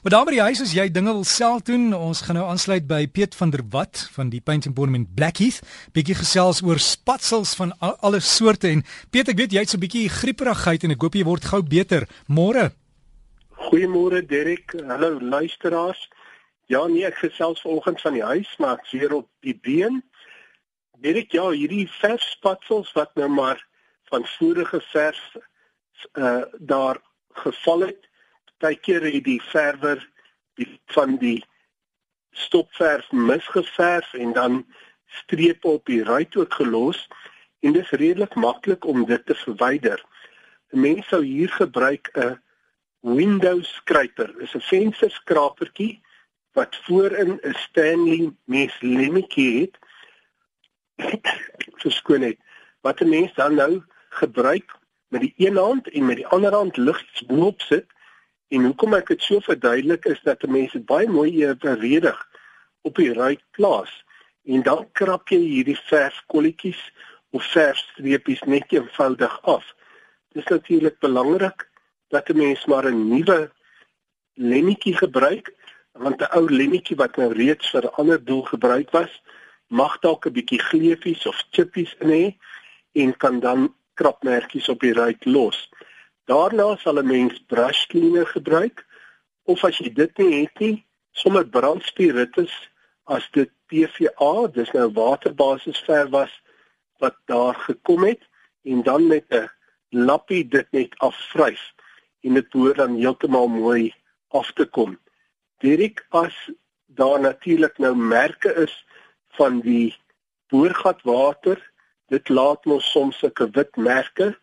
Maar daar by die huis as jy dinge wil self doen, ons gaan nou aansluit by Piet van der Walt van die Paint and in Blackheath. Bietjie gesels oor spatsels van al, alle soorte en Piet, ek weet jy het so 'n bietjie grieperigheid en ek hoop jy word gou beter. Môre. Goeiemôre Derek. Hallo luisteraars. Ja nee, ek gesels vanoggend van die huis, maar ek weer op die been. Derek, ja, hierdie vers spatsels wat nou maar van vorige vers uh daar geval het partykeer het die verwer die van die stopverf misgeverf en dan strepe op die ruit ook gelos en dit is redelik maklik om dit te verwyder. 'n Mens sou hier gebruik 'n window scraper. Dit is 'n vensterskrapertjie wat voorin 'n Stanley mes lemmetjie het. Verskoon net. Wat 'n mens dan nou gebruik met die een hand en met die ander hand liggies bo-op sit En hoekom ek dit so verduidelik is dat mense baie mooi evenredig op die ruit plaas en dan krap jy hierdie verfkolletjies of verfstreepies net eenvoudig af. Dit is natuurlik belangrik dat 'n mens maar 'n nuwe lemmetjie gebruik want 'n ou lemmetjie wat nou reeds vir 'n ander doel gebruik was, mag dalk 'n bietjie gleefies of chippies in hê en kan dan krapmerkies op die ruit los. Daarna sal 'n mens brush cleaner gebruik of as jy dit nie het nie, sommer brandspiritus as dit PVA, dis nou waterbasis verf was wat daar gekom het en dan met 'n lappie dit net afvryf en dit behoort dan heeltemal mooi af te kom. Direk as daar natuurlik nou merke is van die boorgatwater, dit laat ons soms sulke wit merke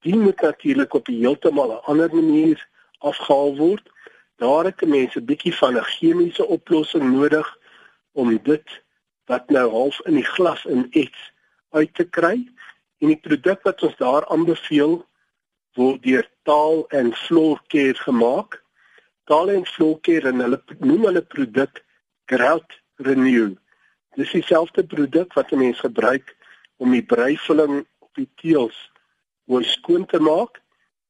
die moet natuurlik op 'n heeltemal 'n ander manier afgehaal word. Daar het mense bietjie van 'n chemiese oplossing nodig om dit wat nou half in die glas in ets uit te kry. En die produk wat ons daar aanbeveel word deur Taal en Floor Care gemaak. Taal en Floor Care en hulle noem hulle produk Grout Renew. Dis dieselfde produk wat 'n mens gebruik om die breivulling op die teels oor skoon te maak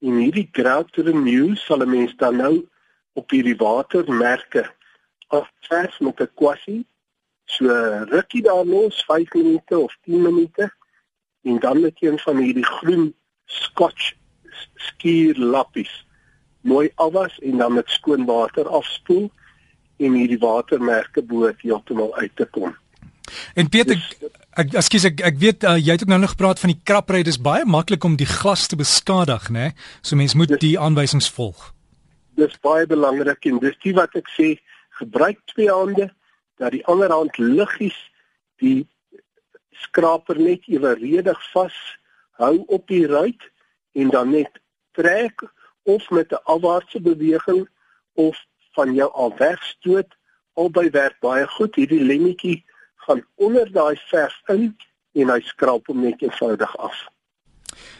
en hierdie grout renew sal 'n mens dan nou op hierdie watermerke afvers met 'n kwassie so rukkie daar los 5 minute of 10 minute en dan met een van hierdie groen scotch skuur lappies mooi afwas en dan met skoon water afspoel en hierdie watermerke behoort heeltemal uit te kom. En Pieter dus, Ek ekskuus ek ek weet uh, jy het ook nou nog gepraat van die krapry dis baie maklik om die glas te beskadig nê so mens moet dis, die aanwysings volg. Dis baie belangrik en dis die wat ek sê gebruik twee hande dat die ander hand liggies die skraper net eweredig vas hou op die ruit en dan net trek of met 'n afwaartse beweging of van jou af wegstoot. Albei werk baie goed. Hierdie lemmetjie gaan onder daai verf in en hy skraap hom net eenvoudig af.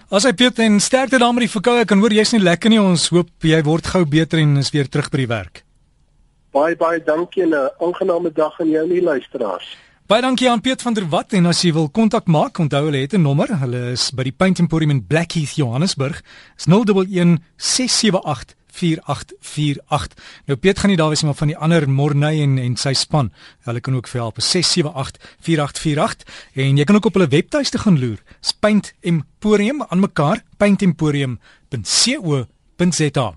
As hy Piet en sterkte daar met die verkoue kan hoor jy's nie lekker nie ons hoop jy word gou beter en is weer terug by die werk. Baie baie dankie en 'n aangename dag aan jou en die luisteraars. Baie dankie aan Piet van der Walt en as jy wil kontak maak onthou hulle het 'n nommer hulle is by die Paint Emporium in Blackheath Johannesburg is 011 678 4848. Nou Piet gaan nie daar wees maar van die ander Morney en en sy span. Hulle kan ook vir help 678 4848 en jy kan ook op hulle webtuiste gaan loer. Paint Emporium aan mekaar paintemporium.co.za